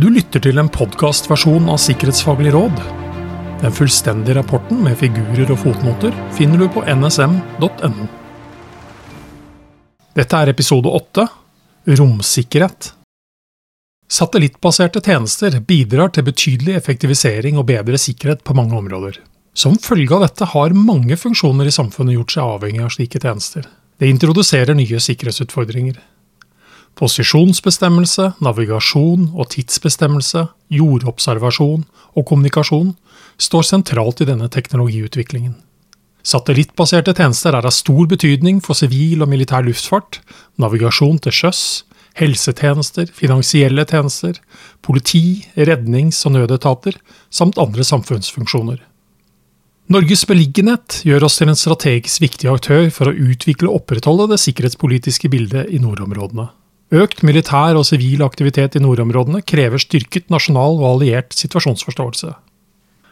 Du lytter til en podkastversjon av Sikkerhetsfaglig råd. Den fullstendige rapporten med figurer og fotnoter finner du på nsm.no. Dette er episode åtte Romsikkerhet. Satellittbaserte tjenester bidrar til betydelig effektivisering og bedre sikkerhet på mange områder. Som følge av dette har mange funksjoner i samfunnet gjort seg avhengig av slike tjenester. Det introduserer nye sikkerhetsutfordringer. Posisjonsbestemmelse, navigasjon og tidsbestemmelse, jordobservasjon og kommunikasjon står sentralt i denne teknologiutviklingen. Satellittbaserte tjenester er av stor betydning for sivil og militær luftfart, navigasjon til sjøs, helsetjenester, finansielle tjenester, politi, rednings- og nødetater, samt andre samfunnsfunksjoner. Norges beliggenhet gjør oss til en strategisk viktig aktør for å utvikle og opprettholde det sikkerhetspolitiske bildet i nordområdene. Økt militær og sivil aktivitet i nordområdene krever styrket nasjonal og alliert situasjonsforståelse.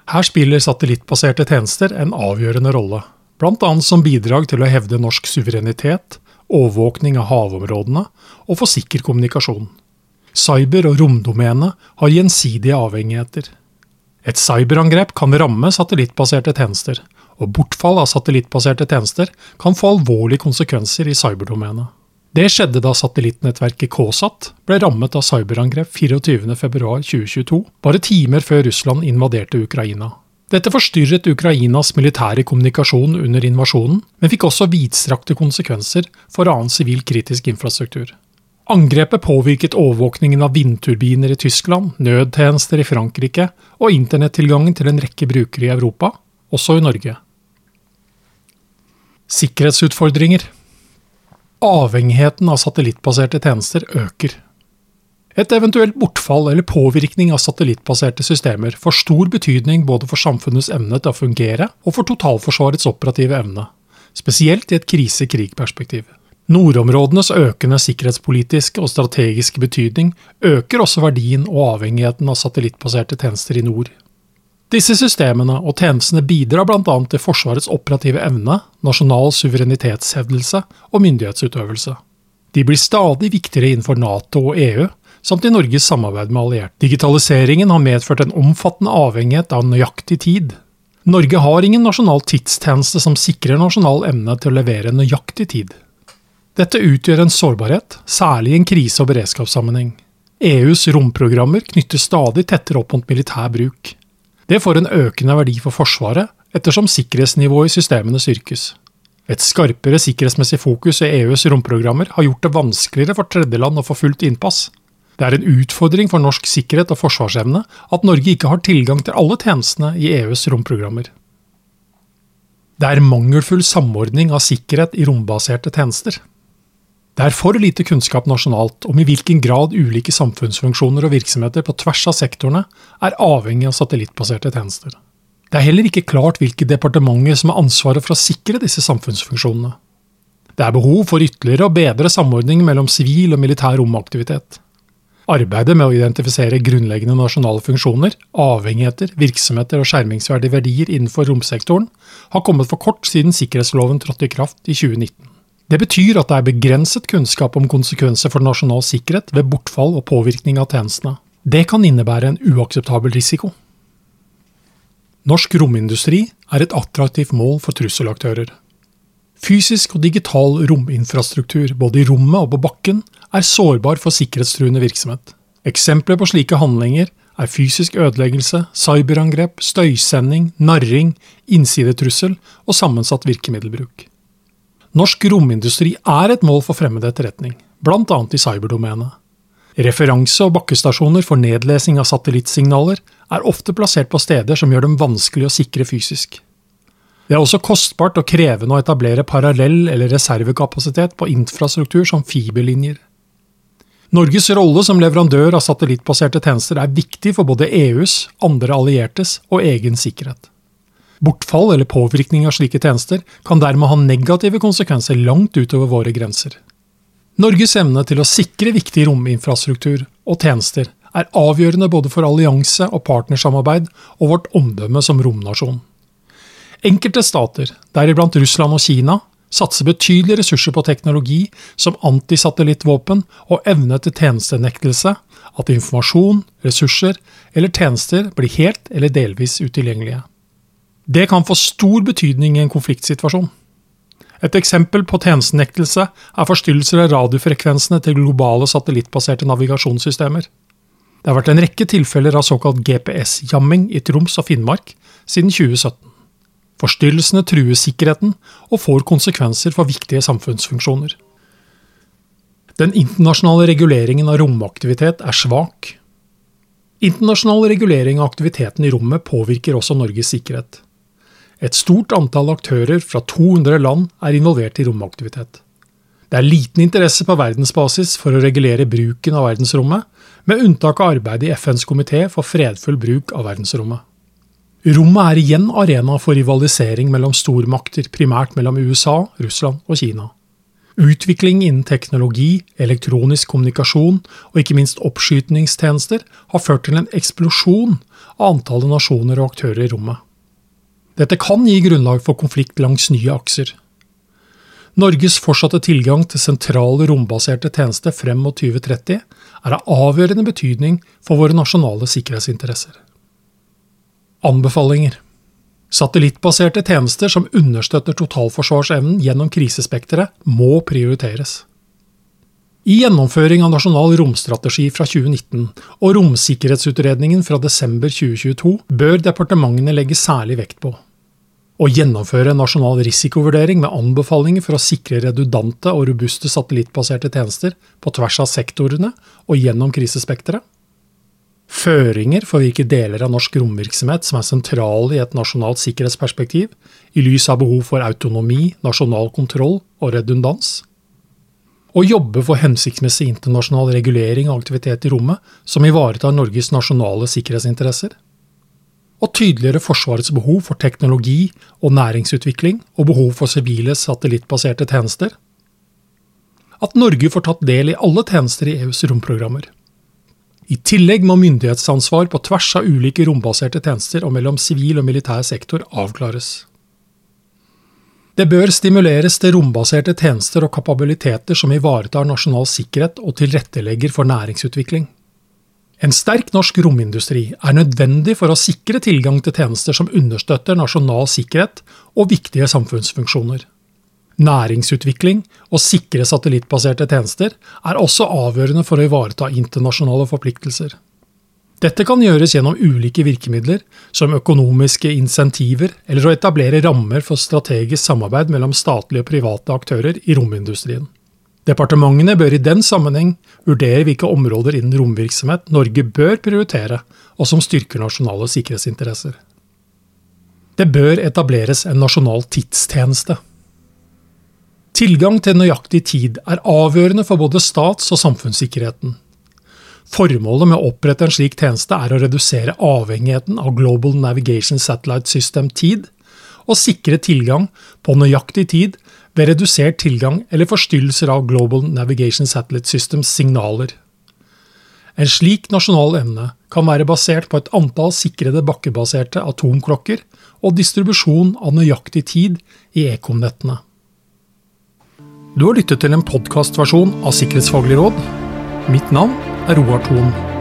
Her spiller satellittbaserte tjenester en avgjørende rolle, bl.a. som bidrag til å hevde norsk suverenitet, overvåkning av havområdene og for sikker kommunikasjon. Cyber- og romdomenet har gjensidige avhengigheter. Et cyberangrep kan ramme satellittbaserte tjenester, og bortfall av satellittbaserte tjenester kan få alvorlige konsekvenser i cyberdomenet. Det skjedde da satellittnettverket KSAT ble rammet av cyberangrep 24.2.2022, bare timer før Russland invaderte Ukraina. Dette forstyrret Ukrainas militære kommunikasjon under invasjonen, men fikk også vidstrakte konsekvenser for annen sivil kritisk infrastruktur. Angrepet påvirket overvåkningen av vindturbiner i Tyskland, nødtjenester i Frankrike og internettilgangen til en rekke brukere i Europa, også i Norge. Sikkerhetsutfordringer Avhengigheten av satellittbaserte tjenester øker. Et eventuelt bortfall eller påvirkning av satellittbaserte systemer får stor betydning både for samfunnets evne til å fungere og for totalforsvarets operative evne, spesielt i et krise-krig-perspektiv. Nordområdenes økende sikkerhetspolitiske og strategiske betydning øker også verdien og avhengigheten av satellittbaserte tjenester i nord. Disse systemene og tjenestene bidrar bl.a. til Forsvarets operative evne, nasjonal suverenitetshevdelse og myndighetsutøvelse. De blir stadig viktigere innenfor Nato og EU, samt i Norges samarbeid med allierte. Digitaliseringen har medført en omfattende avhengighet av nøyaktig tid. Norge har ingen nasjonal tidstjeneste som sikrer nasjonal evne til å levere nøyaktig tid. Dette utgjør en sårbarhet, særlig i en krise- og beredskapssammenheng. EUs romprogrammer knytter stadig tettere opp mot militær bruk. Det får en økende verdi for Forsvaret, ettersom sikkerhetsnivået i systemene styrkes. Et skarpere sikkerhetsmessig fokus i EUs romprogrammer har gjort det vanskeligere for tredjeland å få fullt innpass. Det er en utfordring for norsk sikkerhet og forsvarsevne at Norge ikke har tilgang til alle tjenestene i EUs romprogrammer. Det er mangelfull samordning av sikkerhet i rombaserte tjenester. Det er for lite kunnskap nasjonalt om i hvilken grad ulike samfunnsfunksjoner og virksomheter på tvers av sektorene er avhengig av satellittbaserte tjenester. Det er heller ikke klart hvilke departementer som har ansvaret for å sikre disse samfunnsfunksjonene. Det er behov for ytterligere og bedre samordning mellom sivil og militær romaktivitet. Arbeidet med å identifisere grunnleggende nasjonale funksjoner, avhengigheter, virksomheter og skjermingsverdige verdier innenfor romsektoren har kommet for kort siden sikkerhetsloven trådte i kraft i 2019. Det betyr at det er begrenset kunnskap om konsekvenser for nasjonal sikkerhet ved bortfall og påvirkning av tjenestene. Det kan innebære en uakseptabel risiko. Norsk romindustri er et attraktivt mål for trusselaktører. Fysisk og digital rominfrastruktur både i rommet og på bakken er sårbar for sikkerhetstruende virksomhet. Eksempler på slike handlinger er fysisk ødeleggelse, cyberangrep, støysending, narring, innsidetrussel og sammensatt virkemiddelbruk. Norsk romindustri er et mål for fremmed etterretning, bl.a. i cyberdomenet. Referanse- og bakkestasjoner for nedlesing av satellittsignaler er ofte plassert på steder som gjør dem vanskelig å sikre fysisk. Det er også kostbart og krevende å etablere parallell- eller reservekapasitet på infrastruktur som fiberlinjer. Norges rolle som leverandør av satellittbaserte tjenester er viktig for både EUs, andre alliertes og egen sikkerhet. Bortfall eller påvirkning av slike tjenester kan dermed ha negative konsekvenser langt utover våre grenser. Norges evne til å sikre viktig rominfrastruktur og tjenester er avgjørende både for allianse- og partnersamarbeid og vårt omdømme som romnasjon. Enkelte stater, deriblant Russland og Kina, satser betydelige ressurser på teknologi som antisatellittvåpen og evne til tjenestenektelse, at informasjon, ressurser eller tjenester blir helt eller delvis utilgjengelige. Det kan få stor betydning i en konfliktsituasjon. Et eksempel på tjenestenektelse er forstyrrelser av radiofrekvensene til globale satellittbaserte navigasjonssystemer. Det har vært en rekke tilfeller av såkalt GPS-jamming i Troms og Finnmark siden 2017. Forstyrrelsene truer sikkerheten og får konsekvenser for viktige samfunnsfunksjoner. Den internasjonale reguleringen av romaktivitet er svak. Internasjonal regulering av aktiviteten i rommet påvirker også Norges sikkerhet. Et stort antall aktører fra 200 land er involvert i romaktivitet. Det er liten interesse på verdensbasis for å regulere bruken av verdensrommet, med unntak av arbeidet i FNs komité for fredfull bruk av verdensrommet. Rommet er igjen arena for rivalisering mellom stormakter, primært mellom USA, Russland og Kina. Utvikling innen teknologi, elektronisk kommunikasjon og ikke minst oppskytningstjenester har ført til en eksplosjon av antallet nasjoner og aktører i rommet. Dette kan gi grunnlag for konflikt langs nye akser. Norges fortsatte tilgang til sentrale rombaserte tjenester frem mot 2030 er av avgjørende betydning for våre nasjonale sikkerhetsinteresser. Anbefalinger Satellittbaserte tjenester som understøtter totalforsvarsevnen gjennom krisespekteret, må prioriteres. I gjennomføring av Nasjonal romstrategi fra 2019 og Romsikkerhetsutredningen fra desember 2022 bør departementene legge særlig vekt på å gjennomføre en nasjonal risikovurdering med anbefalinger for å sikre redundante og robuste satellittbaserte tjenester på tvers av sektorene og gjennom krisespekteret føringer for hvilke deler av norsk romvirksomhet som er sentrale i et nasjonalt sikkerhetsperspektiv, i lys av behov for autonomi, nasjonal kontroll og redundans. Å jobbe for hensiktsmessig internasjonal regulering av aktivitet i rommet som ivaretar Norges nasjonale sikkerhetsinteresser. Og tydeligere Forsvarets behov for teknologi og næringsutvikling og behov for sivile satellittbaserte tjenester. At Norge får tatt del i alle tjenester i EUs romprogrammer i tillegg må myndighetsansvar på tvers av ulike rombaserte tjenester og mellom sivil og militær sektor avklares. Det bør stimuleres til rombaserte tjenester og kapabiliteter som ivaretar nasjonal sikkerhet og tilrettelegger for næringsutvikling. En sterk norsk romindustri er nødvendig for å sikre tilgang til tjenester som understøtter nasjonal sikkerhet og viktige samfunnsfunksjoner. Næringsutvikling og sikre satellittbaserte tjenester er også avgjørende for å ivareta internasjonale forpliktelser. Dette kan gjøres gjennom ulike virkemidler, som økonomiske insentiver eller å etablere rammer for strategisk samarbeid mellom statlige og private aktører i romindustrien. Departementene bør i den sammenheng vurdere hvilke områder innen romvirksomhet Norge bør prioritere, og som styrker nasjonale sikkerhetsinteresser. Det bør etableres en nasjonal tidstjeneste. Tilgang til nøyaktig tid er avgjørende for både stats- og samfunnssikkerheten. Formålet med å opprette en slik tjeneste er å redusere avhengigheten av Global Navigation Satellite System tid, og sikre tilgang på nøyaktig tid ved redusert tilgang eller forstyrrelser av Global Navigation Satellite Systems signaler. En slik nasjonal evne kan være basert på et antall sikrede bakkebaserte atomklokker og distribusjon av nøyaktig tid i ekomnettene. Du har lyttet til en podkastversjon av Sikkerhetsfaglig råd. Mitt navn Roar Thon.